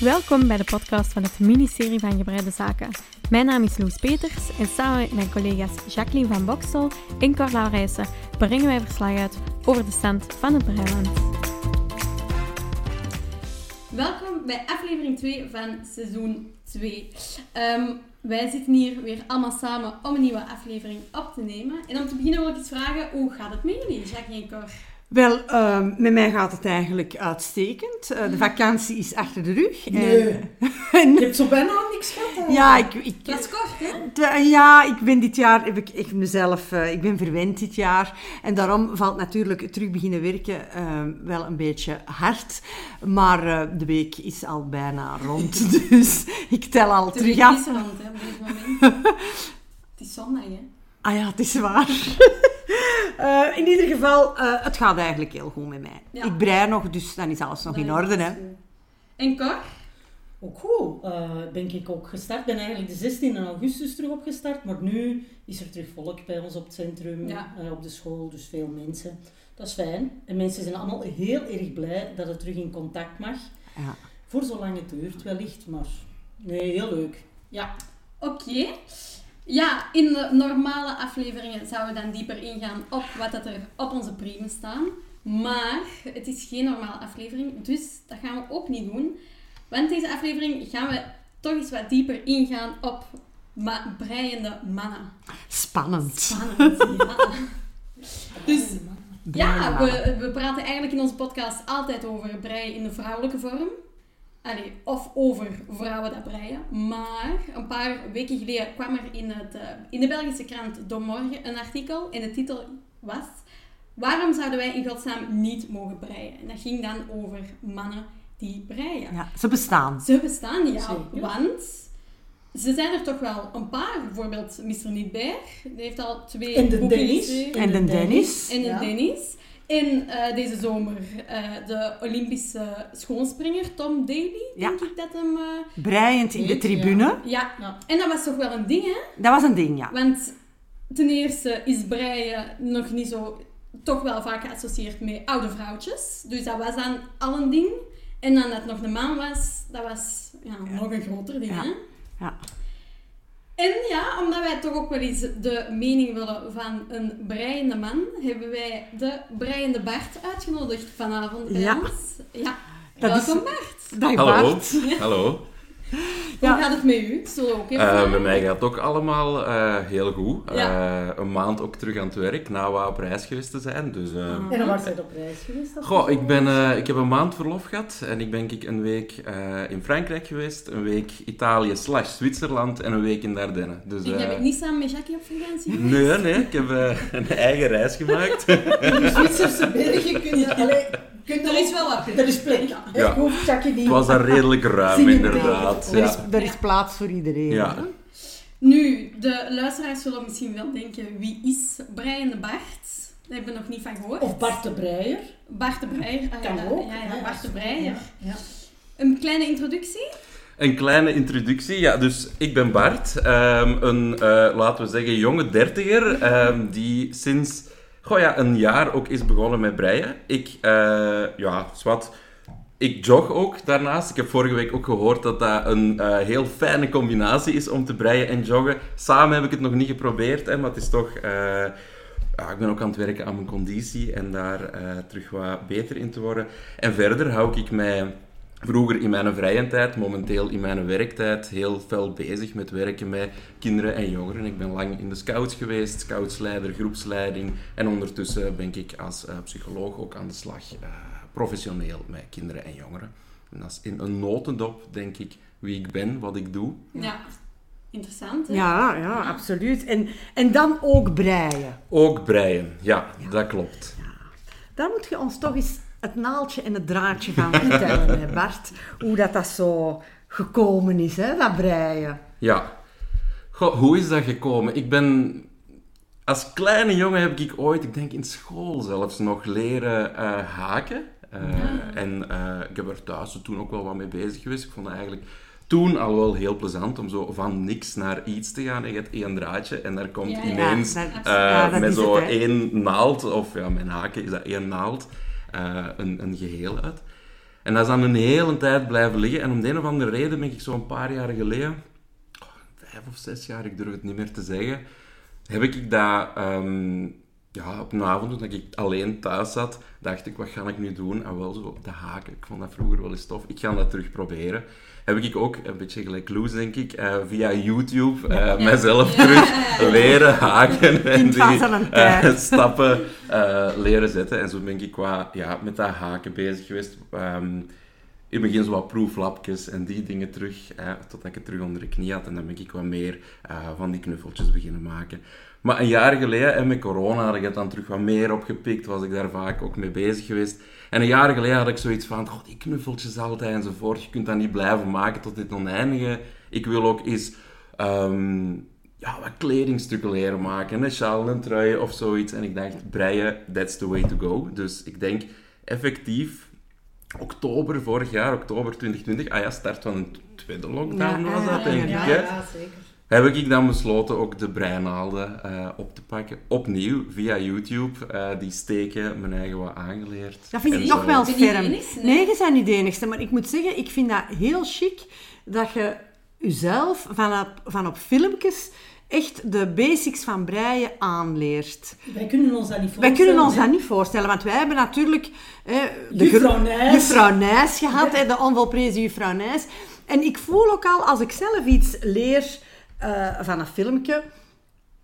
Welkom bij de podcast van het ministerie van Gebreide Zaken. Mijn naam is Loes Peters en samen met mijn collega's Jacqueline van Boksel en Cor Laurijsen brengen wij verslag uit over de stand van het Breiland. Welkom bij aflevering 2 van seizoen 2. Ehm, wij zitten hier weer allemaal samen om een nieuwe aflevering op te nemen. En om te beginnen wil ik eens vragen, hoe gaat het met jullie, Jacqueline en Cor? Wel, ehm, met mij gaat het eigenlijk uitstekend. Uh, de vakantie is achter de rug. Nee. En, Je hebt zo bijna niks gehad. Ja, ik, ik, dat is kort, hè? Ja, ik ben dit jaar, heb ik echt mezelf, uh, ik ben verwend dit jaar. En daarom valt natuurlijk terug beginnen werken uh, wel een beetje hard. Maar de week is al bijna rond, dus ik tel al de terug af. Het is rond, hè, op dit moment. het is zondag, hè? Ah ja, het is waar. Uh, in ieder geval, uh, het gaat eigenlijk heel goed met mij. Ja. Ik brei nog, dus dan is alles nog dat in orde. Hè. En Cor? Ook goed. Uh, ben ik ook gestart. Ik ben eigenlijk de 16 augustus terug opgestart. Maar nu is er terug volk bij ons op het centrum, ja. op de school. Dus veel mensen. Dat is fijn. En mensen zijn allemaal heel erg blij dat het terug in contact mag. Ja. Voor zolang het duurt wellicht. Maar nee, heel leuk. Ja. Oké. Okay. Ja, in de normale afleveringen zouden we dan dieper ingaan op wat dat er op onze primen staan. Maar het is geen normale aflevering, dus dat gaan we ook niet doen. Want deze aflevering gaan we toch eens wat dieper ingaan op ma breiende mannen. Spannend. Spannend, ja. Dus ja, we, we praten eigenlijk in onze podcast altijd over breien in de vrouwelijke vorm. Allee, of over vrouwen dat breien. Maar een paar weken geleden kwam er in, het, uh, in de Belgische krant De Morgen een artikel. En de titel was... Waarom zouden wij in godsnaam niet mogen breien? En dat ging dan over mannen die breien. Ja, ze bestaan. Ze bestaan, ja. Zeker. Want ze zijn er toch wel een paar. Bijvoorbeeld Mr. Nietberg. Die heeft al twee En de boeken Dennis. geschreven. En de Dennis. En de Ja. En eh, deze zomer eh, de Olympische schoonspringer Tom Daly, Ja. denk ik dat hem... eh, Breiend in de ja. tribune. ja. Ja. en dat was toch wel een ding, hè? Dat was een ding, ja. Want ten eerste is breien nog niet zo... Toch wel vaak geassocieerd met oude vrouwtjes. Dus dat was dan al een ding. En dan dat nog een man was, dat was ja, nog een groter ding, hè? ja. En ja, omdat wij toch ook wel eens de mening willen van een breiende man, hebben wij de breiende Bart uitgenodigd vanavond bij Ja. ons. Ja, Dat is- welkom Bart. Dag Hallo. Bart. Hallo. Hoe Ja. gaat het met u? Zullen we ook even Eh, met mij gaat het ook allemaal eh, heel goed. Ja. Eh, een maand ook terug aan het werk, na wat op reis geweest te zijn. Dus, Ah. En dan was op reis geweest? Goh, ik, ben, eh, ik heb een maand verlof gehad en ik ben ik een week eh, in Frankrijk geweest, een week Italië slash Zwitserland en een week in Dardenne. Dus, En eh, heb ik niet samen met Jackie op vakantie? Nee, nee, ik heb een eigen reis gemaakt. In de Zwitserse bergen kun je... Allee, kun je Er is wel wat plek. Er is plek. Ja. Ik hoef Jackie niet... het was daar redelijk ruim, inderdaad. Er is, Ja. er is plaats voor iedereen. Ja. hè. Nu, de luisteraars zullen misschien wel denken, wie is Breiende Bart? Daar hebben we nog niet van gehoord. Of Bart de Breier. Bart de Breier. Ah, Kan ja, ook. Ja, ja, Bart de Breier. Ja, ja. Een kleine introductie? Een kleine introductie. Ja, dus ik ben Bart. ehm, een, eh, laten we zeggen, jonge dertiger. ehm, die sinds goh ja, een jaar ook is begonnen met breien. Ik, eh, ja, zwart. Ik jog ook daarnaast. Ik heb vorige week ook gehoord dat dat een eh, heel fijne combinatie is om te breien en joggen. Samen heb ik het nog niet geprobeerd, hè, maar het is toch... eh, ja, ik ben ook aan het werken aan mijn conditie en daar terug wat beter in te worden. En verder hou ik mij vroeger in mijn vrije tijd, momenteel in mijn werktijd, heel fel bezig met werken met kinderen en jongeren. Ik ben lang in de scouts geweest, scoutsleider, groepsleiding. En ondertussen ben ik als eh, psycholoog ook aan de slag, eh, professioneel met kinderen en jongeren. En dat is in een notendop, denk ik, wie ik ben, wat ik doe. Ja. Interessant, hè? Ja, ja, absoluut. En, en dan ook breien. Ook breien, ja, dat klopt. Daar moet je ons toch eens het naaldje en het draadje gaan vertellen, hè Bart. Hoe dat, dat zo gekomen is, hè, dat breien. Ja. Goh, hoe is dat gekomen? Ik ben... Als kleine jongen heb ik ooit, ik denk in school zelfs, nog leren eh, haken. Eh, En eh, ik heb er thuis toen ook wel wat mee bezig geweest. Ik vond het eigenlijk toen al wel heel plezant om zo van niks naar iets te gaan. En je hebt één draadje en daar komt Ja, ineens Ja, dat- eh, ja, dat met zo het, één naald, of ja, mijn haken is dat één naald, eh, een, een geheel uit. En dat is dan een hele tijd blijven liggen. En om de een of andere reden ben ik zo een paar jaar geleden, oh, vijf of zes jaar, ik durf het niet meer te zeggen, heb ik dat um, ja, op een avond toen ik alleen thuis zat, dacht ik, wat ga ik nu doen? En wel zo de haken. Ik vond dat vroeger wel eens tof. Ik ga dat terug proberen heb ik ook, een beetje gelijk Loes denk ik, uh, via YouTube uh, mijzelf terug leren haken en die uh, stappen leren zetten. En zo ben ik qua, ja, met dat haken bezig geweest. Um, in het begin zo wat proeflapjes en die dingen terug, totdat ik het terug onder de knie had. En dan ben ik wat meer van die knuffeltjes beginnen maken. Maar een jaar geleden, en met corona, had ik het dan terug wat meer opgepikt, was ik daar vaak ook mee bezig geweest. En een jaar geleden had ik zoiets van, god, die knuffeltjes altijd enzovoort. Je kunt dat niet blijven maken tot dit oneindige. Ik wil ook eens um, ja, wat kledingstukken leren maken. Een sjaal, een trui of zoiets. En ik dacht, breien, that's the way to go. Dus ik denk, effectief, oktober vorig jaar, oktober 2020, ah ja, start van een tweede lockdown was dat, denk ik. Ja, ja, zeker heb ik dan besloten ook de breinaalden uh, op te pakken. Opnieuw, via YouTube. Uh, die steken mijn eigen wat aangeleerd. Dat vind ik nog wel ferm. Nee, je zijn niet de enigste. Maar ik moet zeggen, ik vind dat heel chic dat je jezelf van op, van op filmpjes echt de basics van breien aanleert. Wij kunnen ons dat niet voorstellen. Wij kunnen ons dat niet voorstellen, want wij hebben natuurlijk de juffrouw Nijs, juffrouw Nijs gehad, ja. de onvolprezen juffrouw Nijs. En ik voel ook al, als ik zelf iets leer uh, van een filmpje.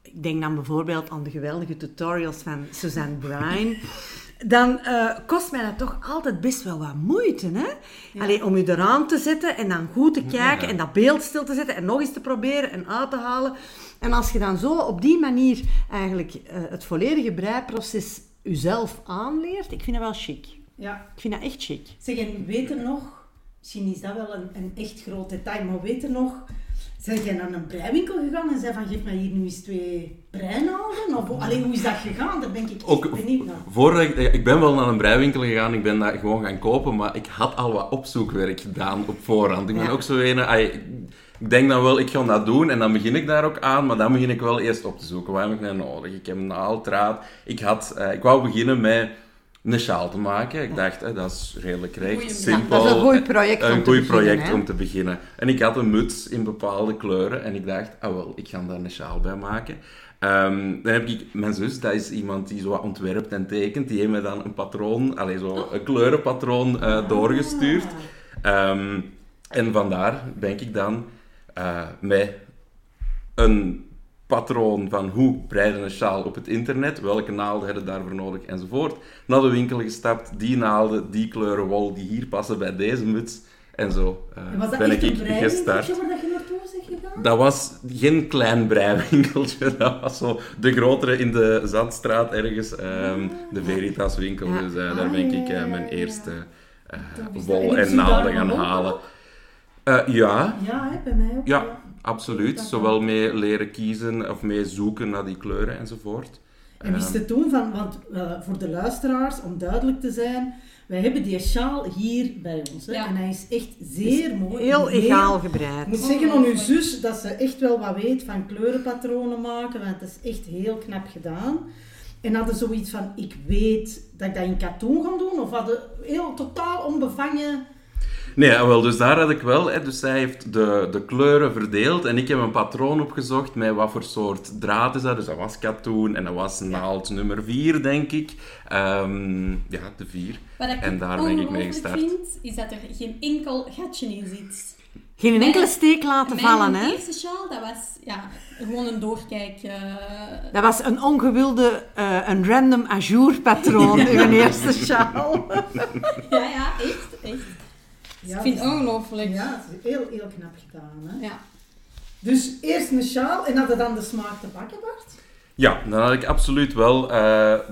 Ik denk dan bijvoorbeeld aan de geweldige tutorials van Suzanne Bryan. Dan uh, kost mij dat toch altijd best wel wat moeite. Hè? Alleen om je eraan te zetten en dan goed te kijken en dat beeld stil te zetten en nog eens te proberen en uit te halen. En als je dan zo op die manier eigenlijk uh, het volledige breiproces jezelf aanleert, ik vind dat wel chic. Ja. Ik vind dat echt chic. Zeg, en weet er nog, misschien is dat wel een, een echt groot detail, maar weet er nog zijn jij naar een breiwinkel gegaan en zei van geef mij hier nu eens twee breinaalden? Of alleen hoe is dat gegaan? Daar ben ik ook benieuwd naar. Voordat ik, ik ben wel naar een breiwinkel gegaan, ik ben dat gewoon gaan kopen, maar ik had al wat opzoekwerk gedaan op voorhand. Ik ben ook zo een, ik denk dan wel, ik ga dat doen en dan begin ik daar ook aan, maar dan begin ik wel eerst op te zoeken. Wat heb ik nou nodig? Ik heb een naalddraad. Ik, had, uh, ik wou beginnen met een sjaal te maken. Ik dacht, hè, dat is redelijk recht, simpel. dat is een goed project, een om, te project om te beginnen. En ik had een muts in bepaalde kleuren en ik dacht, ah wel, ik ga daar een sjaal bij maken. Um, dan heb ik mijn zus, dat is iemand die zo ontwerpt en tekent, die heeft me dan een patroon, allez, zo een kleurenpatroon uh, doorgestuurd. Um, en vandaar ben ik dan uh, met een patroon van hoe breiden een sjaal op het internet, welke naalden hebben daarvoor nodig enzovoort. Naar de winkel gestapt, die naalden, die kleuren wol die hier passen bij deze muts. En zo uh, ben ik gestart. dat je naartoe gegaan? Dat was geen klein breiwinkeltje, dat was zo de grotere in de Zandstraat ergens, um, de Veritas winkel. Dus uh, daar ben ik uh, mijn eerste wol en naalden gaan halen. ja. Ja, hè, bij mij ook. Ja, Absoluut, zowel mee leren kiezen of mee zoeken naar die kleuren enzovoort. En wist je toen van, want uh, voor de luisteraars, om duidelijk te zijn, wij hebben die sjaal hier bij ons. Hè? En hij is echt zeer mooi. Heel egaal gebreid. Ik moet zeggen aan uw zus dat ze echt wel wat weet van kleurenpatronen maken, want het is echt heel knap gedaan. En hadden zoiets van, ik weet dat ik dat in katoen ga doen, of hadden heel totaal onbevangen Nee, ah, wel, dus daar had ik wel. Hè, dus zij heeft de, de kleuren verdeeld en ik heb een patroon opgezocht met wat voor soort draad is dat. Dus dat was katoen en dat was naald nummer 4, denk ik. Um, ja, de 4. En daar ben ik mee gestart. Wat ik vind, is dat er geen enkel gatje in zit. Geen enkele steek laten vallen, hè? De eerste sjaal, dat was ja, gewoon een doorkijk. Uh... Dat was een ongewilde, uh, een random ajour patroon in mijn eerste sjaal. ja, ja, echt, echt. Ja, ik vind het ongelooflijk. Ja, het is heel, heel knap gedaan. Hè? Ja. Dus eerst een sjaal en hadden dan de smaak te pakken, Bart? Ja, dan had ik absoluut wel uh,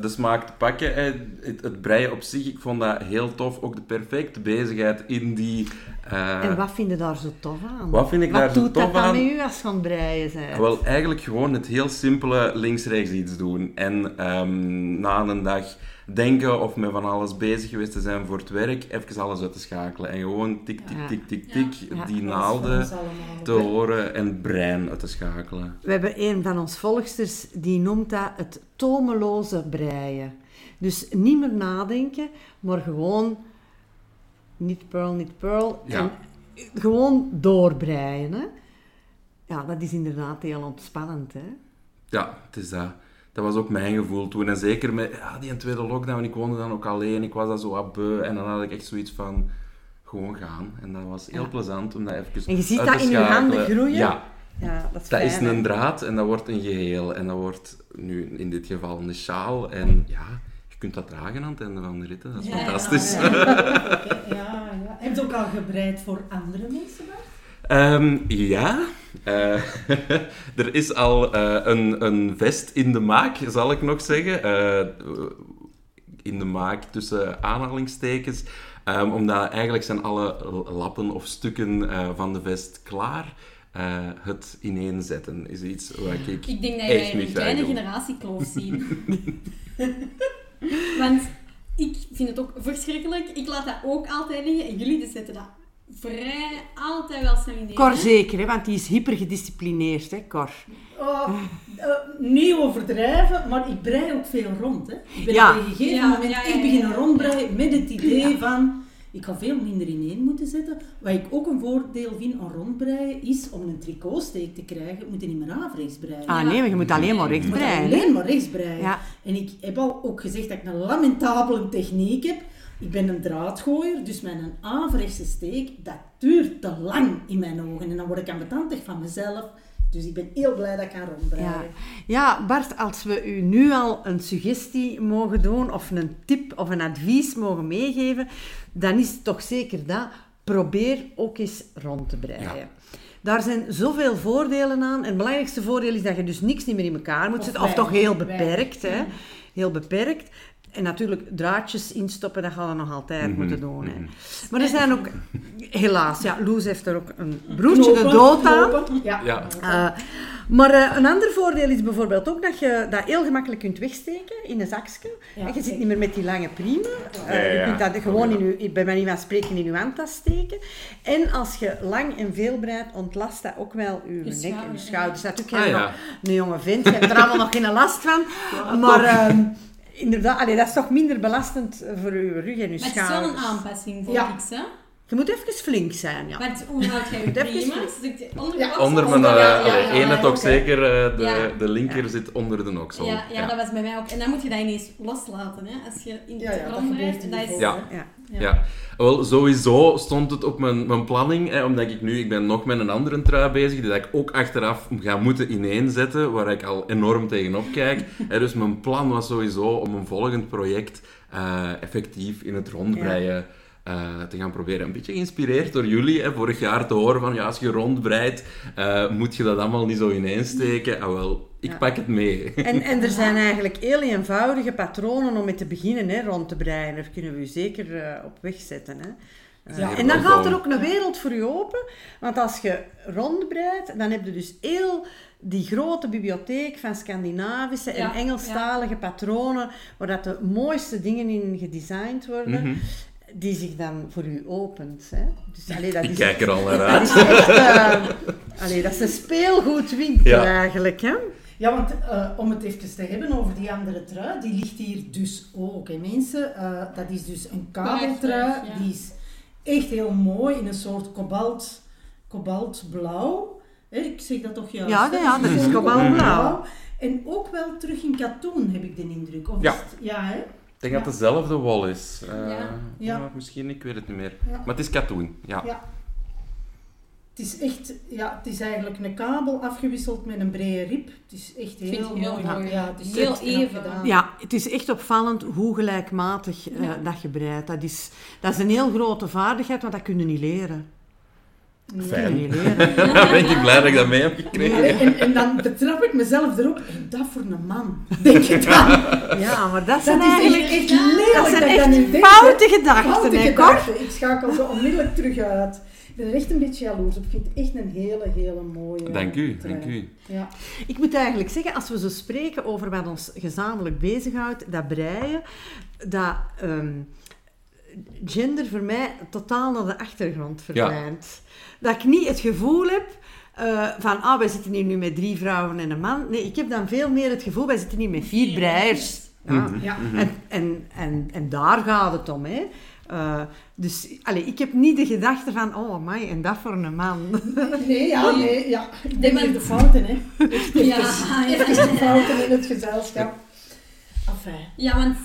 de smaak te pakken. Het, het, breien op zich, ik vond dat heel tof. Ook de perfecte bezigheid in die... Uh, en wat vind je daar zo tof aan? Wat vind ik wat daar zo tof aan? Wat doet dat met u als je aan het breien bent? Wel, eigenlijk gewoon het heel simpele links-rechts iets doen. En um, na een dag denken of met van alles bezig geweest te zijn voor het werk, even alles uit te schakelen. En gewoon tik, tik, tik, tik, tik, die naalden te horen en brein uit te schakelen. We hebben een van ons volgsters, die noemt dat het tomeloze breien. Dus niet meer nadenken, maar gewoon niet pearl, niet pearl. En gewoon doorbreien. Hè? Ja, dat is inderdaad heel ontspannend. Hè? Ja, het is dat. Dat was ook mijn gevoel toen. En zeker met ja, die tweede lockdown, ik woonde dan ook alleen, ik was dat zo wat beu. En dan had ik echt zoiets van, gewoon gaan. En dat was heel plezant om dat even En je ziet dat in je handen groeien? Ja. ja dat is, dat is een draad en dat wordt een geheel. En dat wordt nu in dit geval een sjaal. En ja, je kunt dat dragen aan het einde van de ritten. Dat is fantastisch. Ja, ja. Heb je ook al gebreid voor andere mensen? Um, ja, uh, er is al uh, een, een, vest in de maak, zal ik nog zeggen. Uh, in de maak tussen aanhalingstekens. Um, omdat eigenlijk zijn alle lappen of stukken van de vest klaar. het ineenzetten is iets waar ik Ik denk dat jij een kleine generatiekloof zien. Want ik vind het ook verschrikkelijk. Ik laat dat ook altijd liggen. En jullie zetten dat vrij altijd wel in Cor zeker, hè, want die is hyper gedisciplineerd, hè, Cor. Oh, uh, niet overdrijven, maar ik brei ook veel rond. Hè. Ik ben ja. op een gegeven ja, moment ja, echt beginnen rondbreien met het idee van... Ik ga veel minder ineen moeten zetten. Wat ik ook een voordeel vind aan rondbreien, is om een tricotsteek te krijgen, moet je niet meer averechts breien. Ah nee, maar je moet alleen maar rechts breien. alleen maar rechts breien. En ik heb al ook gezegd dat ik een lamentabele techniek heb. Ik ben een draadgooier, dus mijn averechtse steek, dat duurt te lang in mijn ogen. En dan word ik ambetantig van mezelf. Dus ik ben heel blij dat ik kan rondbreien. Ja. ja, Bart, als we u nu al een suggestie mogen doen, of een tip of een advies mogen meegeven, dan is het toch zeker dat. Probeer ook eens rond te breien. Daar zijn zoveel voordelen aan. En het belangrijkste voordeel is dat je dus niks niet meer in elkaar moet zetten. Of toch heel beperkt. Hè? Heel beperkt. En natuurlijk draadjes instoppen, dat gaan we nog altijd mhm, moeten doen. Hè. Mhm. Maar er zijn ook, helaas, ja, Loes heeft er ook een broertje de dood aan. Ja. ja. Uh, maar uh, een ander voordeel is bijvoorbeeld ook dat je dat heel gemakkelijk kunt wegsteken in een zakje. Ja, en je zit niet meer met die lange priemen. Uh, je kunt dat gewoon in je, bij manier van spreken in je handtas steken. En als je lang en veel breidt, ontlast dat ook wel je, nek en je schouders. Natuurlijk ah, ja. nog een jonge vent, je hebt er allemaal nog geen last van. maar inderdaad, allee, dat is toch minder belastend voor je rug en je schouders. het is wel een aanpassing voor ja. hè? Je moet even flink zijn, ja. Maar hoe houd jij je prima's? Onder, ja. onder mijn ene toch zeker, de, de linker zit onder de oksel. Ja, ja, dat was bij mij ook. En dan moet je dat ineens loslaten, hè. Als je in het rond rijdt, dat is... Ja. Ja. Wel, sowieso stond het op mijn, mijn planning, hè, omdat ik nu, ik ben nog met een andere trui bezig, die dat ik ook achteraf ga moeten ineenzetten, waar ik al enorm tegenop kijk. hè, dus mijn plan was sowieso om een volgend project uh, effectief in het rondbreien uh, te gaan proberen. Een beetje geïnspireerd door jullie, hè, vorig jaar te horen van ja, als je rondbreidt, uh, moet je dat allemaal niet zo ineensteken. Ah wel, ik pak het mee. En, en er zijn eigenlijk heel eenvoudige patronen om mee te beginnen hè, rond te breien. Daar kunnen we u zeker uh, op weg zetten. Hè. Ja, en dan gaat er ook een wereld voor je open. Want als je rondbreidt, dan heb je dus heel die grote bibliotheek van Scandinavische en Engelstalige patronen, waar dat de mooiste dingen in gedesigned worden. Mhm die zich dan voor u opent. Hè? Dus, allee, dat Ik is, kijk er al naar uit. Dat is, echt, uh, allee, dat is een speelgoedwinkel ja. eigenlijk. Hè? Ja, want uh, om het even te hebben over die andere trui, die ligt hier dus ook. Hè, mensen, uh, dat is dus een kabeltrui, ja. die is echt heel mooi in een soort kobalt, kobaltblauw. Hè, ik zeg dat toch juist? Ja, ja, dat is kobaltblauw. En ook wel terug in katoen, heb ik de indruk. Of ja. Het, ja, hè? Ik denk dat het dezelfde wol is. Uh, ja. ja. Misschien, ik weet het niet meer. Maar het is katoen, ja. ja. Het is echt, ja, het is eigenlijk een kabel afgewisseld met een brede rib. Het is echt heel, heel mooi. Ja, het is heel even gedaan. Ja, het is echt opvallend hoe gelijkmatig uh, dat je breidt. Dat is, dat is een heel grote vaardigheid, want dat kun je niet leren. Fijn. dan ben ik blij dat ik dat mee heb gekregen. En, en, dan betrap ik mezelf erop. En dat voor een man, denk je dan. Ja, maar dat, zijn eigenlijk echt, lelijk. Dat zijn echt foute gedachten, foute gedachten. Ik schakel ze onmiddellijk terug uit. Ik ben er echt een beetje jaloers op. Ik vind het echt een hele, hele mooie Dank u, dank u. Ja. Ik moet eigenlijk zeggen, als we zo spreken over wat ons gezamenlijk bezighoudt, dat breien, dat... Um, gender voor mij totaal naar de achtergrond verdwijnt. Dat ik niet het gevoel heb uh, van, ah, wij zitten hier nu met drie vrouwen en een man. Nee, ik heb dan veel meer het gevoel, wij zitten hier met vier breiers. Ja. Mhm. ja. Mhm. En, en, en, en daar gaat het om, hè. Uh, dus allez, ik heb niet de gedachte van, oh my, en dat voor een man. Nee, ja, nee, ja. Ik denk maar de fouten, hè. Ja, ja, de fouten in het gezelschap. Enfin. Ja, want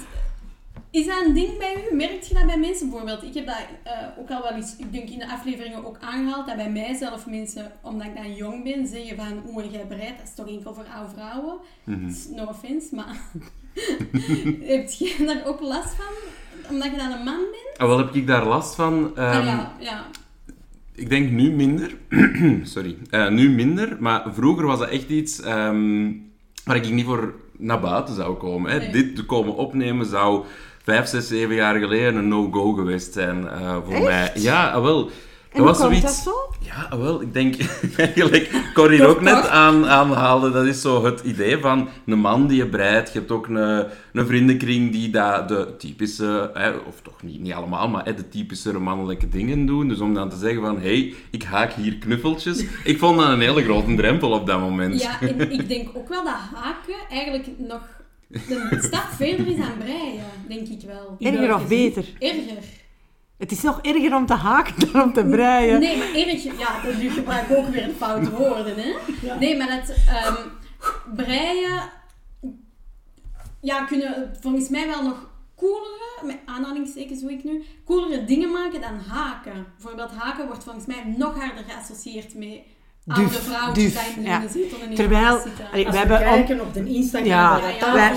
is dat een ding bij u? Merkt je dat bij mensen bijvoorbeeld? Ik heb dat uh, ook al wel eens, ik denk in de afleveringen ook aangehaald, dat bij mijzelf mensen, omdat ik dan jong ben, zeggen van, hoe jij bereid, dat is toch enkel voor oude vrouwen. Mm -hmm. No offense, maar heb je daar ook last van? Omdat je dan een man bent? Ah, wel heb ik daar last van. Um, ah, ja, ja. Ik denk nu minder. Sorry. Uh, nu minder, maar vroeger was dat echt iets um, waar ik niet voor naar buiten zou komen. Hè. Nee. Dit te komen opnemen zou vijf, zes, zeven jaar geleden een no-go geweest zijn uh, voor Echt? mij. Ja, wel. En was zoiets... dat zo? Ja, wel, ik denk eigenlijk, Corrie ook net aan, aanhaalde, dat is zo het idee van een man die je breidt. Je hebt ook een, een vriendenkring die dat de typische, hè, of toch niet, niet allemaal, maar hè, de typische mannelijke dingen doen. Dus om dan te zeggen van, hé, hey, ik haak hier knuffeltjes. Ik vond dat een hele grote drempel op dat moment. Ja, en ik denk ook wel dat haken eigenlijk nog een stap verder is aan breien, denk ik wel. Erger of beter? Erger. Het is nog erger om te haken dan om te breien. Nee, maar erger... Ja, nu gebruik ik ook weer een foute woorden, hè. Ja. Nee, maar dat um, breien... Ja, kunnen volgens mij wel nog coolere, met aanhalingstekens hoe ik nu, coolere dingen maken dan haken. Bijvoorbeeld haken wordt volgens mij nog harder geassocieerd met oude vrouwen duf, zijn ja. zitten Terwijl, allee, we hebben kijken op de Instagram, ja, ja, wij,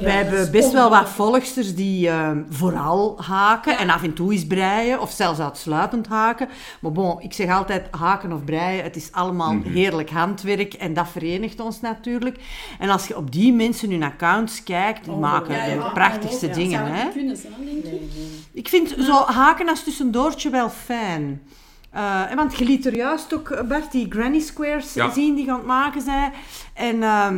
wij hebben best wel wat volgsters die uh, vooral haken ja. en af en toe eens breien, of zelfs uitsluitend haken. Maar bon, ik zeg altijd haken of breien, het is allemaal mm -hmm. heerlijk handwerk en dat verenigt ons natuurlijk. En als je op die mensen hun accounts kijkt, die oh, maken de prachtigste dingen. Hè? Kunnen ze, denk ik. ik vind zo haken als tussendoortje wel fijn. Uh, want je liet er juist ook, Bert, die granny squares ja. zien die gaan het maken zijn. En uh,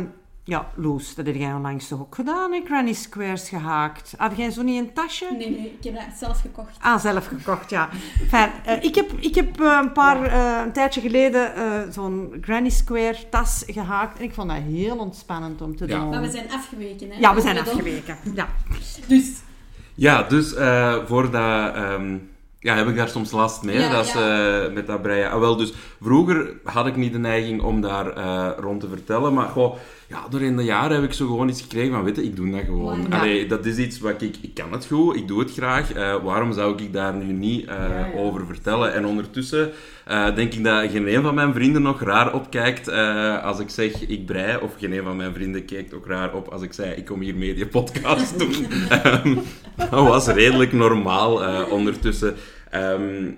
ja, Loes, dat heb jij onlangs toch ook gedaan, hè? Granny squares gehaakt. Had jij zo niet een tasje? Nee, nee, ik heb dat zelf gekocht. Ah, zelf gekocht, ja. Fijn, uh, ik heb, ik heb uh, een paar, ja. een tijdje geleden zo'n granny square tas gehaakt. En ik vond dat heel ontspannend om te ja. doen. Maar we zijn afgeweken, hè? Ja, we zijn afgeweken, ja. Dus... Ja, dus voor dat... Um ja, heb ik daar soms last mee, ja, dat ja. uh, met dat breien. Ah, wel, dus vroeger had ik niet de neiging om daar uh, rond te vertellen, maar goh, ja, door in de jaren heb ik zo gewoon iets gekregen van, weet je, ik doe dat gewoon. Ja. Allee, dat is iets wat ik, ik kan het goed, ik doe het graag. Uh, waarom zou ik daar nu niet over vertellen? En ondertussen denk ik dat geen een van mijn vrienden nog raar opkijkt als ik zeg, ik brei. Of geen een van mijn vrienden kijkt ook raar op als ik zei, ik kom hier media podcast doen. um, dat was redelijk normaal ondertussen. Um,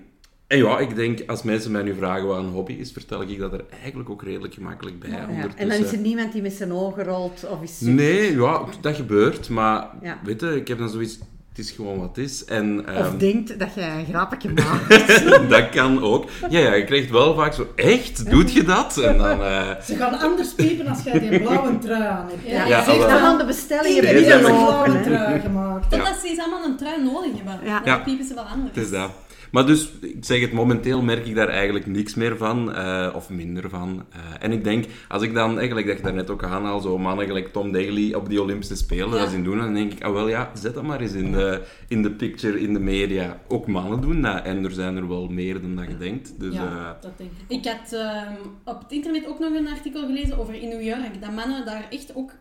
en ja, ik denk, als mensen mij nu vragen wat een hobby is, vertel ik dat er eigenlijk ook redelijk gemakkelijk bij. Ja, ja. En dan is er niemand die met zijn ogen rolt of is... Nee, ja, dat gebeurt. Maar ja. weet je, ik heb dan zoiets... Het is gewoon wat het is. En, um... Of denkt dat jij een grapje maakt. dat kan ook. Ja, ja, je krijgt wel vaak zo... Echt? Doet je dat? En dan, uh... Ze gaan anders piepen als jij die blauwe trui aan hebt. Ja, ja, zeg dan aan de bestelling. Je hebt niet een blauwe trui gemaakt. Totdat ze eens allemaal een trui nodig hebben. Ja. Dan piepen ze wel anders. Het is dat. Maar dus, ik zeg het, momenteel merk ik daar eigenlijk niks meer van, uh, of minder van. Uh, en ik denk, als ik dan, eigenlijk dat je daar net ook aanhaal, zo mannen gelijk Tom Daly op die Olympische Spelen, ja. dat zien doen, dan denk ik, ah wel ja, zet dat maar eens in de, in de picture, in de media. Ook mannen doen dat, en er zijn er wel meer dan dat je denkt. Dus, ja, uh, dat denk ik. Ik had uh, op het internet ook nog een artikel gelezen over in New York, dat mannen daar echt ook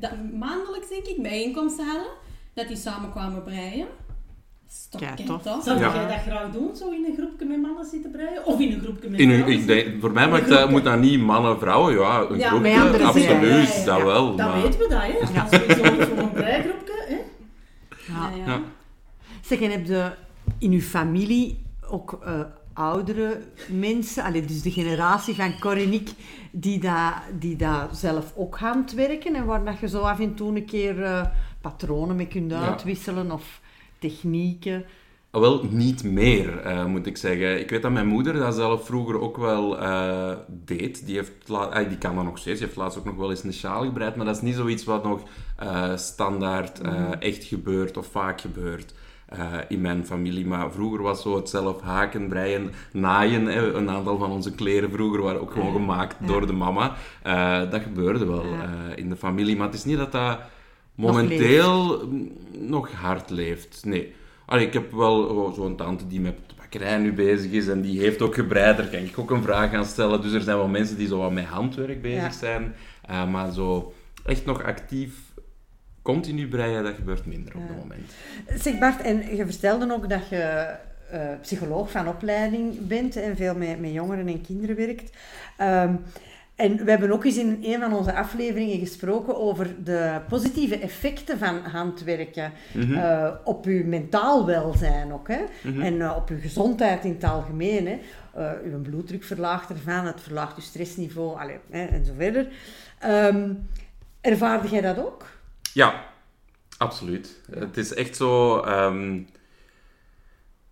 dat maandelijks, denk ik, bijeenkomsten hadden, dat die samen kwamen breien. Ja, toch? Zou ja. jij dat graag doen, zo in een groepje met mannen zitten breien? Of in een groepje met vrouwen? Ik denk, voor mij mag dat, moet dat niet mannen, vrouwen, ja, een ja, groepje, absoluut, ja, dat wel. Dan maar... weten we dat, hè. Ja. Sowieso voor een breigroepje, hè. Ja. ja. Zeg, en heb je in uw familie ook uh, oudere mensen, allee, dus de generatie van Cor en ik, die daar die da zelf ook handwerken en waar dat je zo af en toe een keer uh, patronen mee kunt uitwisselen of technieken? Wel, niet meer, uh, moet ik zeggen. Ik weet dat mijn moeder dat zelf vroeger ook wel uh, deed. Die, heeft uh, die kan dat nog steeds. Die heeft laatst ook nog wel eens een sjaal gebreid. Maar dat is niet zoiets wat nog standaard mm. echt gebeurt of vaak gebeurt. in mijn familie. Maar vroeger was zo het zelf haken, breien, naaien. Hè. Een aantal van onze kleren vroeger waren ook gewoon gemaakt door de mama. dat gebeurde wel in de familie. Maar het is niet dat dat momenteel nog, nog hard leeft. Nee. allee, ik heb wel oh, zo'n tante die met de bakkerij nu bezig is en die heeft ook gebreid. Daar kan ik ook een vraag aan stellen. Dus er zijn wel mensen die zo wat met handwerk bezig zijn. Uh, maar zo echt nog actief continu breien, dat gebeurt minder op het moment. Zeg Bart, en je vertelde ook dat je uh, psycholoog van opleiding bent en veel met, met jongeren en kinderen werkt. Um, en we hebben ook eens in een van onze afleveringen gesproken over de positieve effecten van handwerken mm uh, op uw mentaal welzijn ook. Hè? Mm -hmm. En uh, op uw gezondheid in het algemeen. Hè? Uh, uw bloeddruk verlaagt ervan, het verlaagt uw stressniveau allez, hè, en zo verder. Um, ervaarde jij dat ook? Ja, absoluut. Ja. Het is echt zo... Um,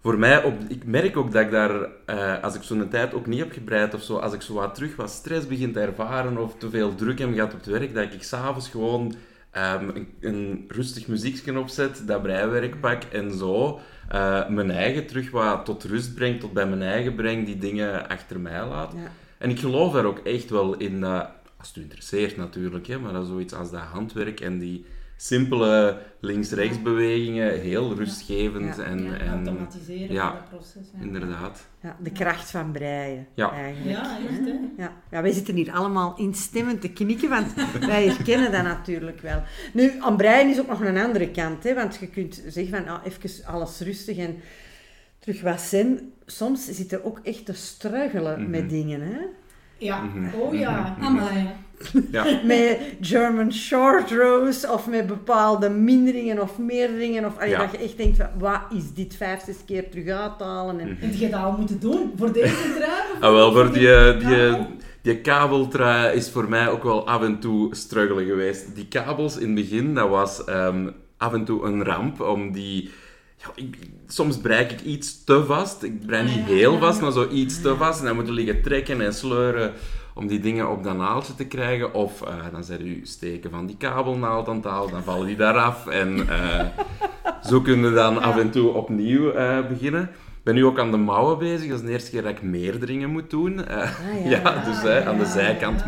voor mij, op, ik merk ook dat ik daar, uh, als ik zo'n tijd ook niet heb gebreid of zo, als ik zo wat terug wat stress begin te ervaren of te veel druk heb gehad op het werk, dat ik s'avonds gewoon um, een, een, rustig muziekje opzet, dat breiwerk pak en zo uh, mijn eigen terug wat tot rust brengt, tot bij mijn eigen breng, die dingen achter mij laat. Ja. En ik geloof daar ook echt wel in, uh, als het u interesseert natuurlijk, hè, maar dat zoiets als dat handwerk en die simpele links-rechts bewegingen, heel rustgevend. Ja. En, ja, en, automatiseren ja, van het proces. Ja. Inderdaad. Ja, de kracht van breien. Ja. Eigenlijk. Ja, echt hè. Ja. ja, wij zitten hier allemaal instemmend te knikken, want wij herkennen dat natuurlijk wel. Nu, aan breien is ook nog een andere kant, hè, want je kunt zeggen van, ah, even alles rustig en terug wat zen. Soms zit er ook echt te struggelen Mhm. met dingen, hè. Ja, Mhm. oh ja. Mhm. Amai. Ja. met German short rows of met bepaalde minderingen of meerderingen. Of allee, Ja. dat je echt denkt, van, wat is dit vijf, zes keer terug uithalen? En, Mhm. En je dat al moeten doen voor deze trui? Ah, wel, voor die, eh, die, kabel? eh, die kabeltrui is voor mij ook wel af en toe struggelen geweest. Die kabels in het begin, dat was ehm, af en toe een ramp, om die... Ja, ik, soms breik ik iets te vast. Ik brei niet Ja, heel vast, maar zo iets te vast. En dan moeten liggen trekken en sleuren om die dingen op dat naaldje te krijgen. Of eh, dan zet u steken van die kabelnaald aan het halen, dan vallen die daar af. En eh, zo kunnen we dan af en toe opnieuw eh, beginnen. Ik ben nu ook aan de mouwen bezig. Dat is de eerste keer dat ik meerderingen moet doen. Ah, ja. ja, dus hè, aan de zijkant ja.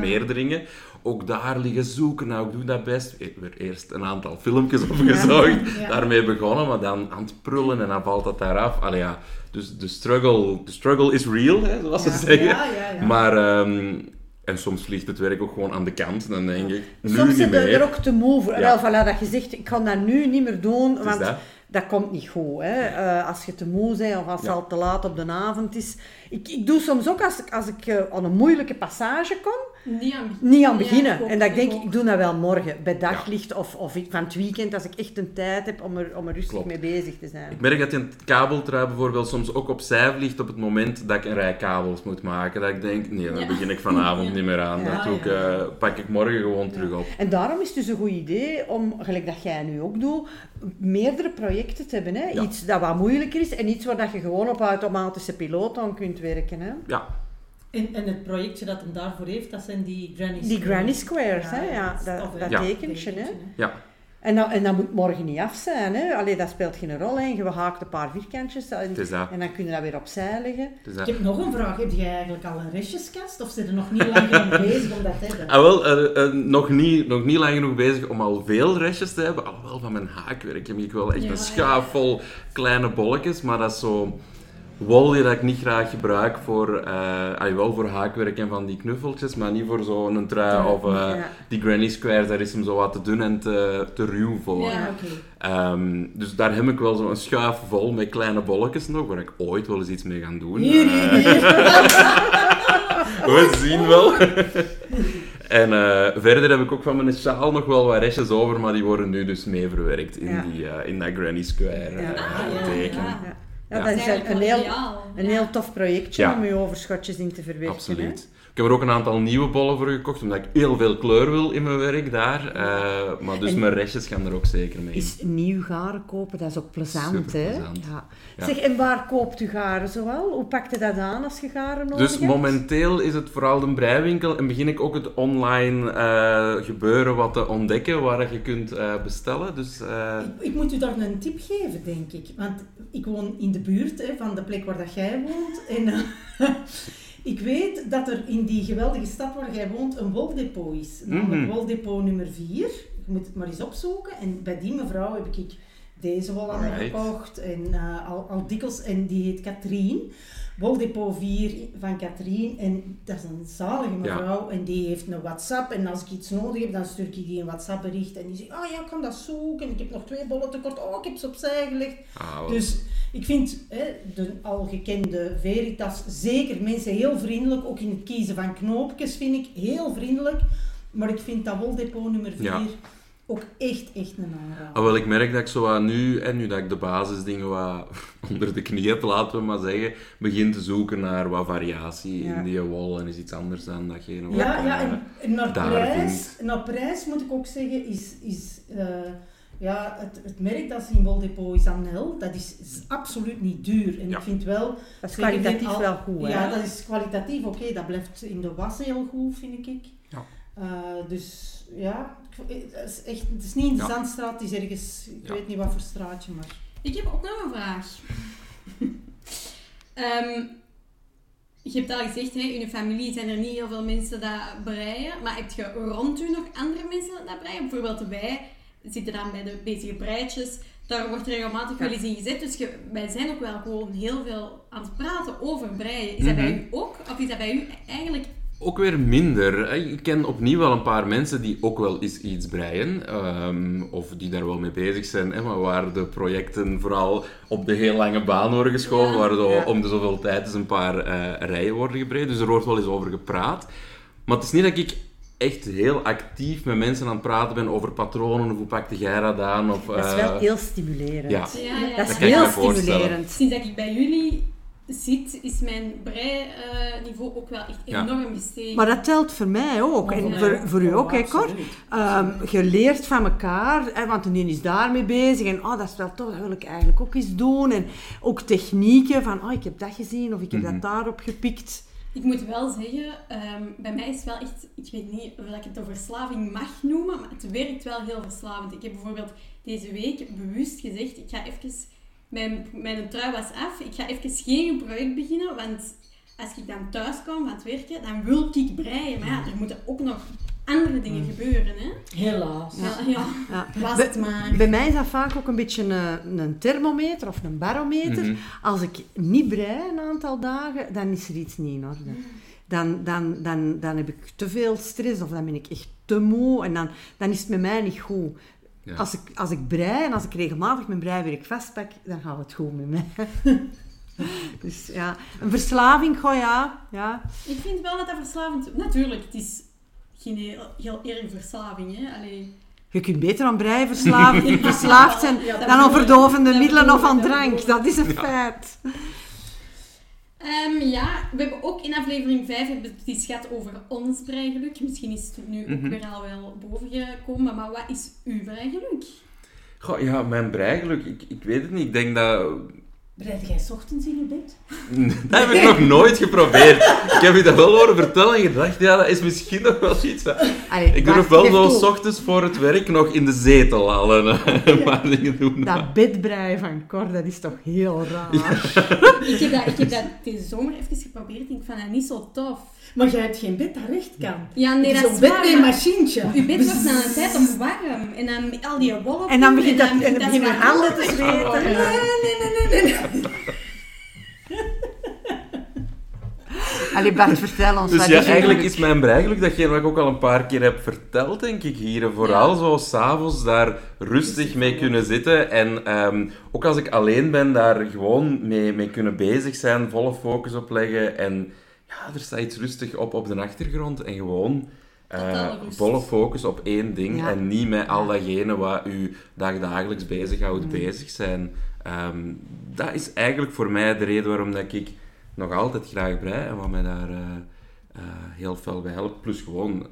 Ook daar liggen zoeken. Nou, ik doe dat best. Ik heb er eerst een aantal filmpjes opgezocht. Ja. Daarmee begonnen, maar dan aan het prullen en dan valt dat daar af. Allee, ja. Dus de struggle, de struggle is real, hè, zoals ze zeggen. Ja, ja, ja. Maar, ehm, en soms vliegt het werk ook gewoon aan de kant. Dan denk ik, nu Soms niet meer. er ook te moe voor. Ja. Wel, voilà, dat je zegt, ik kan dat nu niet meer doen, Het want dat. dat komt niet goed. Hè? Eh, als je te moe bent of als het Ja. al te laat op de avond is. Ik, ik doe soms ook als ik, als ik eh, aan een moeilijke passage kom, Niet aan niet aan Ja, beginnen. en dat ik ik denk, ik doe dat wel morgen, bij daglicht of, of ik- van het weekend, als ik echt een tijd heb om er, om er rustig Klopt. mee bezig te zijn. Ik merk dat een kabeltrui bijvoorbeeld soms ook opzij vliegt op het moment dat ik een rij kabels moet maken. Dat ik denk, nee, dan Ja. begin ik vanavond Ja. niet meer aan. Ja, dat doe ik, eh, pak ik morgen gewoon terug op. En daarom is het dus een goed idee om, gelijk dat jij nu ook doet, meerdere projecten te hebben. Hè? Ja. Iets dat wat moeilijker is en iets waar dat je gewoon op automatische piloot aan kunt werken. Hè? Ja, En, en het projectje dat hem daarvoor heeft, dat zijn die Granny Die Granny Squares, hè? Ja, dat- hè? dat Ja. tekentje, hè. ja. En dat, en dat moet morgen niet af zijn. Hè? Allee, dat speelt geen rol. Hè? Je haakt een paar vierkantjes en, dat. dan kun je dat weer opzij leggen. Ik dat. heb nog een vraag. Heb jij eigenlijk al een restjeskast of zit er nog niet lang aan bezig om dat te hebben? Ah, wel, eh, eh, nog, niet, nog niet lang genoeg bezig om al veel restjes te hebben. Alhoewel, van mijn haakwerk heb ik wel echt Ja, een schaaf vol kleine bolletjes. Maar dat is zo wol die dat ik niet graag gebruik voor, eh allee, wel voor haakwerk en van die knuffeltjes, maar niet voor zo'n trui of eh, Ja. die granny squares. Daar is hem zo wat te dun en te, te ruw voor. Ja. Ehm, dus daar heb ik wel zo'n schuif vol met kleine bolletjes nog, waar ik ooit wel eens iets mee ga doen. Hier, Eh, hier, hier. we zien wel. en eh, verder heb ik ook van mijn sjaal nog wel wat restjes over, maar die worden nu dus mee verwerkt in, Ja. die, eh, in dat Granny Square eh, Ja. Ah, ja, teken. Ja. Dat is een, een, heel, een heel tof projectje Ja. om je overschotjes in te verwerken. Absoluut. Ik heb er ook een aantal nieuwe bollen voor gekocht, omdat ik heel veel kleur wil in mijn werk daar. Eh, maar dus En- mijn restjes gaan er ook zeker mee. Is nieuw garen kopen, dat is ook plezant. Hè? Ja. Ja. Zeg, en waar koopt u garen zoal? Hoe pakt u dat aan als je garen nodig Dus hebt? momenteel is het vooral de breiwinkel en begin ik ook het online eh, gebeuren wat te ontdekken waar je kunt eh, bestellen. Dus eh, Ik, ik moet u daar een tip geven, denk ik. Want ik woon in de buurt hè, van de plek waar dat jij woont. En ik weet dat er in die geweldige stad waar jij woont een woldepot is. Namelijk Mhm. woldepot nummer 4. Je moet het maar eens opzoeken. En bij die mevrouw heb ik deze wel aan gekocht. En uh, al, al dikwijls. En die heet Katrien. Woldepot 4 van Katrien. En dat is een zalige mevrouw. En die heeft een WhatsApp. En als ik iets nodig heb, dan stuur ik die een WhatsApp bericht. En die zegt, oh ja, ik kan dat zoeken. Ik heb nog twee bollen tekort. Oh, ik heb ze opzij gelegd. Ah, dus ik vind hè, de al gekende Veritas, zeker mensen heel vriendelijk. Ook in het kiezen van knoopjes vind ik heel vriendelijk. Maar ik vind dat Woldepot nummer 4 ook echt, echt een aanrader. Ah, wel, ik merk dat ik zo wat nu, en nu dat ik de basisdingen wat onder de knie heb, laten we maar zeggen, begin te zoeken naar wat variatie in die wol en is iets anders dan datgene wat ja, ja, en, en naar prijs, naar prijs moet ik ook zeggen, is, is uh, ja, het, het merk dat ze in Woldepot is Anel, dat is, is, absoluut niet duur. En ik vind wel... Dat is kwalitatief wel goed, hè? Ja, dat is kwalitatief oké. dat blijft in de was heel goed, vind ik. Ja. Uh, dus ja, het is, echt, het is niet in de Zandstraat, het is ergens, ik weet niet wat voor straatje, maar... Ik heb ook nog een vraag. um, je hebt al gezegd, hè, in je familie zijn er niet heel veel mensen dat breien, maar heb je rond u nog andere mensen dat breien? Bijvoorbeeld wij zitten dan bij de bezige breitjes, daar wordt regelmatig wel eens in gezet, dus wij zijn ook wel gewoon heel veel aan het praten over breien. Is dat bij mhm. u ook? Of is dat bij u eigenlijk ook weer minder. Ik ken opnieuw wel een paar mensen die ook wel eens iets breien. Ehm, of die daar wel mee bezig zijn. Hè, maar waar de projecten vooral op de heel lange baan worden geschoven. Ja, waar om de zoveel tijd eens een paar uh, rijen worden gebreid. Dus er wordt wel eens over gepraat. Maar het is niet dat ik echt heel actief met mensen aan het praten ben over patronen. Of hoe pakte jij dat aan? Of, dat is wel eh, heel stimulerend. Ja, dat is heel stimulerend. Sinds dat ik bij jullie ziet, is mijn brei-niveau ook wel echt enorm gestegen. Maar dat telt voor mij ook. En voor, voor u ook, hè, Cor. Um, je leert van elkaar, hè, want een is daarmee bezig. En oh, dat is wel tof, dat wil ik eigenlijk ook eens doen. En ook technieken van, oh, ik heb dat gezien of ik heb dat mhm. daarop gepikt. Ik moet wel zeggen, ehm, bij mij is het wel echt, ik weet niet of ik het over verslaving mag noemen, maar het werkt wel heel verslavend. Ik heb bijvoorbeeld deze week bewust gezegd, ik ga even mijn, mijn trui was af. Ik ga even geen project beginnen, want als ik dan thuis kom van het werken, dan wil ik breien. Maar ja, er moeten ook nog andere dingen mm. gebeuren. Hè? Helaas. Ja, ja. was het maar. Bij mij is dat vaak ook een beetje een, een thermometer of een barometer. Mhm. Als ik niet brei een aantal dagen, dan is er iets niet in orde. Mm. Dan, dan, dan, dan heb ik te veel stress of dan ben ik echt te moe en dan, dan is het met mij niet goed. Als, ik, als ik brei en als ik regelmatig mijn breiwerk vastpak, dan gaat het goed met mij. dus ja, een verslaving, goh ja. ja. Ik vind wel dat dat verslavend... Natuurlijk, het is geen heel, heel erg verslaving, hè. Allee. Je kunt beter aan brei verslaafd, verslaafd zijn dan aan verdovende middelen of aan drank. Dat is een feit. Um, ja, we hebben ook in aflevering 5 hebben het iets gehad over ons breigeluk. Misschien is het nu ook mhm. weer al wel boven gekomen, maar wat is uw breigeluk? Goh, ja, mijn breigeluk, ik, ik weet het niet. Ik denk dat Breid jij ochtends in je bed? dat heb ik nog nooit geprobeerd. Ik heb je dat wel horen vertellen en gedacht, ja, dat is misschien nog wel iets. ik durf wel zo s ochtends voor het werk nog in de zetel al een paar dingen doen. Dat bedbreien van Cor, dat is toch heel raar. ik, heb dat, ik heb dat deze zomer even geprobeerd en ik vond dat niet zo tof. Maar jij hebt geen bed dat recht kan. Ja, nee, dat is bed met een machientje. Je bed wordt na een tijd om warm. En dan al die wollen En dan begint dat, en dan begin je handen te zweten. Nee, nee, nee, nee, nee. Allee Bart, vertel ons. Dus ja, eigenlijk is mijn breigeluk datgene wat ik ook al een paar keer heb verteld, denk ik, hier. Vooral zo s'avonds daar rustig mee kunnen zitten. En um, ook als ik alleen ben, daar gewoon mee, mee kunnen bezig zijn, volle focus op leggen. En ja, er staat iets rustig op op de achtergrond en gewoon uh, volle focus op één ding en niet met al datgene wat u dagdagelijks bezighoudt mm. bezig zijn. Um, dat is eigenlijk voor mij de reden waarom dat ik nog altijd graag brei en wat mij daar uh, uh, heel veel bij helpt. Plus gewoon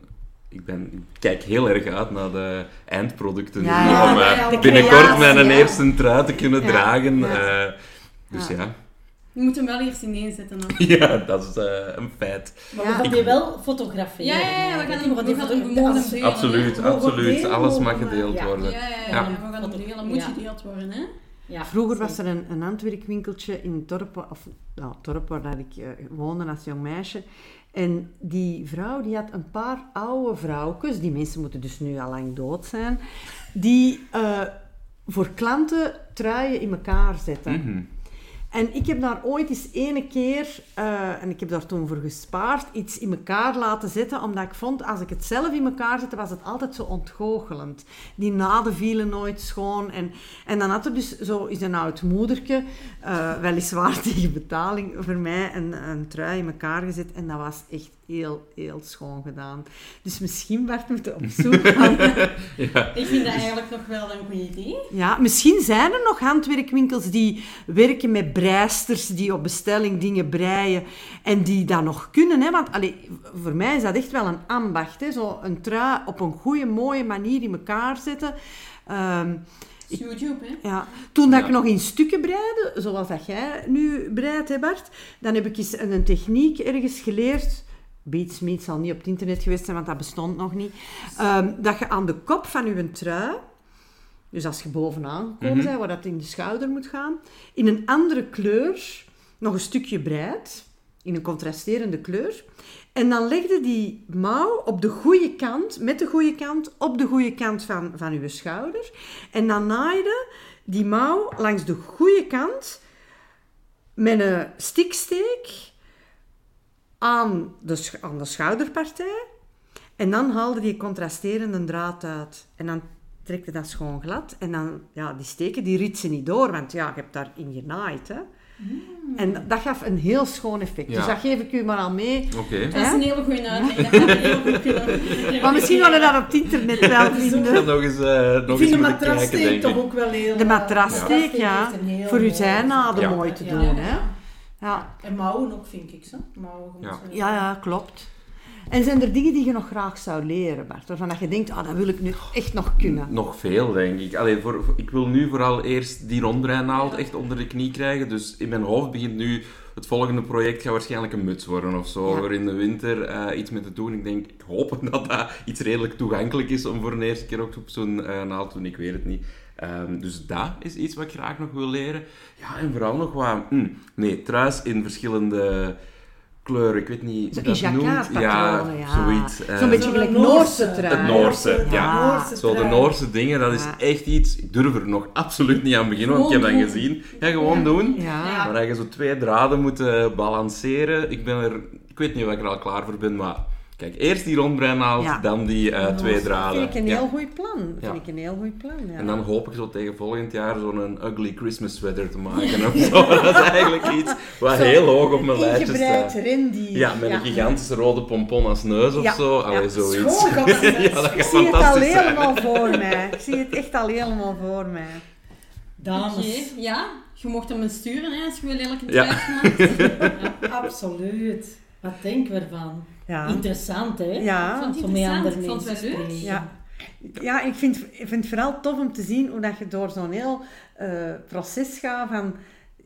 ik, ben, ik kijk heel erg uit naar de eindproducten. om uh, binnenkort mijn eerste trui te kunnen dragen. dus ja. Je moet hem wel eerst ineenzetten dan. ja, dat is uh, een feit. Maar we gaan die wel fotograferen. Ja, ja, ja, we gaan hem, we gaan hem delen. Absoluut, absoluut. Alles mag gedeeld worden. Ja, ja, ja, we gaan hem delen. moet gedeeld worden, hè. Ja, Vroeger was er een, een Antwerkwinkeltje in het dorp, of, nou, het dorp waar ik uh, woonde als jong meisje. En die vrouw die had een paar oude vrouwtjes, die mensen moeten dus nu al lang dood zijn, die uh, voor klanten truien in elkaar zetten. Mhm. En ik heb daar ooit eens ene keer, eh, en ik heb daar toen voor gespaard, iets in elkaar laten zetten, omdat ik vond, als ik het zelf in elkaar zette, was het altijd zo ontgoochelend. Die naden vielen nooit schoon. En, en dan had er dus zo is een oud moederke, uh, weliswaar tegen betaling, voor mij een, een trui in elkaar gezet. En dat was echt heel, heel schoon gedaan. Dus misschien Bart moeten op zoek gaan. ja. Ik vind dat eigenlijk nog wel een goed idee. Ja, misschien zijn er nog handwerkwinkels die werken met breisters, die op bestelling dingen breien en die dat nog kunnen. Hè? Want allee, voor mij is dat echt wel een ambacht. Hè? Zo een trui op een goede, mooie manier in elkaar zetten. Um, YouTube, hè? Ja. Toen dat ik nog in stukken breide, zoals dat jij nu breidt, hè Bart, dan heb ik eens een techniek ergens geleerd Beatsmeet zal niet op het internet geweest zijn, want dat bestond nog niet. Um, dat je aan de kop van je trui, dus als je bovenaan komt, mm waar dat in de schouder moet gaan, in een andere kleur nog een stukje breidt, in een contrasterende kleur. En dan legde die mouw op de goede kant, met de goede kant, op de goede kant van, van je schouder. En dan naaide die mouw langs de goede kant met een stiksteek aan de, aan de schouderpartij. En dan haalde die contrasterende draad uit. En dan trekte dat schoon glad. En dan, ja, die steken die ritsen niet door, want ja, je hebt daarin genaaid. Hè. Mm. En dat gaf een heel schoon effect. Dus dat geef ik u maar al mee. Okay. Dat is een hele goede uitleg. Dat heel goed kunnen. Maar misschien wel dat op het internet wel vinden. nog eens, uh, nog ik vind de matrassteek toch ook wel heel... De matrassteek, ja. ja. Voor uw zijnaden ja. mooi te doen, hè. Ja. En mouwen ook, vind ik zo. Mouwen ja. ja, ja, klopt. En zijn er dingen die je nog graag zou leren, Bart? Waarvan je denkt, ah, dat wil ik nu echt nog kunnen. Nog veel, denk ik. Allee, voor, ik wil nu vooral eerst die rondrijnaald echt onder de knie krijgen. Dus in mijn hoofd begint nu... Het volgende project gaat waarschijnlijk een muts worden of zo. Ja. in de winter uh, iets mee te doen. Ik denk, ik hoop dat dat iets redelijk toegankelijk is om voor de eerste keer ook op zo'n uh, naald te doen. Ik weet het niet. Um, dus dat is iets wat ik graag nog wil leren. Ja, en vooral nog wat... Hm, nee, truis in verschillende kleuren. Ik weet niet hoe dat noemt. Ja, ja, zoiets. Zo'n uh, beetje gelijk Noorse trui. Het Noorse, ja. Noorse Zo, de Noorse dingen, dat is echt iets... Ik durf er nog absoluut niet aan beginnen, want ik heb dat gezien. Ja, gewoon doen. Maar dat je zo twee draden moet balanceren. Ik ben er... Ik weet niet of ik er al klaar voor ben, maar Kijk, eerst die rondbrein ja. dan die uh, twee draden. Dat vind ik een heel goed plan. Vind ik een heel goed plan, En dan hoop ik zo tegen volgend jaar zo'n ugly Christmas sweater te maken of zo. dat is eigenlijk iets wat heel hoog op mijn lijstje staat. rendier. Ja, met een gigantische rode pompon als neus of zo. Allee, zoiets. ja, dat gaat ik zie het al helemaal voor mij. Ik zie het echt al helemaal voor mij. Dames. Okay, ja, je mocht hem sturen hè, als je wil lelijke ja. Absoluut. Wat denken we ervan? Ja. Interessant, hè? Ja. Vond het interessant. Ik vond het wel leuk. Ja. Ja, ik vind, ik vind het vooral tof om te zien hoe dat je door zo'n heel uh, proces gaat van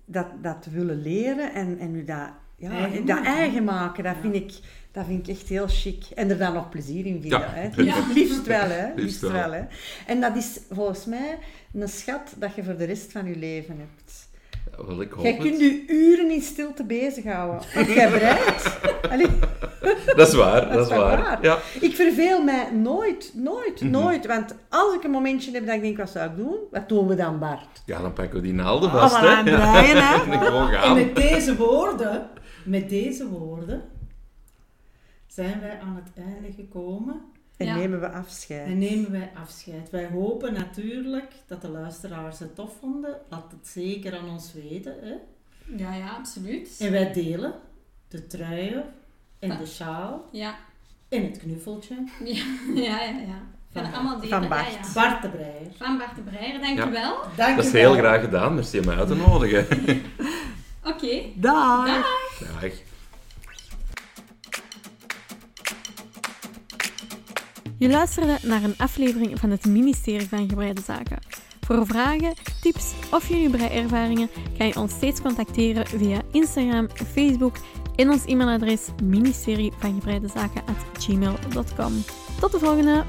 dat, dat te willen leren en, en je dat, ja, eigen dat eigen maken. Dat, vind ik, dat vind ik echt heel chic. En er dan nog plezier in vinden. Ja. Hè? Ja. Liefst wel, hè? Liefst wel. Hè? En dat is volgens mij een schat dat je voor de rest van je leven hebt. Wel, ik hoop Jij kunt je uren in stilte bezighouden. Want jij bereidt. dat is waar, dat, is waar. Ja. Ik verveel mij nooit, nooit, mhm. nooit. Want als ik een momentje heb dat ik denk, wat zou ik doen? Wat doen we dan, Bart? Ja, dan pakken we die naalden vast, oh, hè. Breien, hè. en met deze woorden, met deze woorden, zijn wij aan het einde gekomen en nemen we afscheid. En nemen wij afscheid. Wij hopen natuurlijk dat de luisteraars het tof vonden. Laat het zeker aan ons weten. Hè? Ja, ja, absoluut. En wij delen de truien en de sjaal. Ja. En het knuffeltje. Ja, ja, ja. ja. Van, allemaal delen. Van Bart. Ja, Bart de Breijer. Van Bart de Breijer, dankjewel. Dank dat is heel graag gedaan, merci om mij uit te nodigen. Oké. Okay. Dag. Dag. Dag. Je luisterde naar een aflevering van het ministerie van Gebreide Zaken. Voor vragen, tips of jullie breiervaringen kan je ons steeds contacteren via Instagram, Facebook en ons e-mailadres ministerie van Tot de volgende!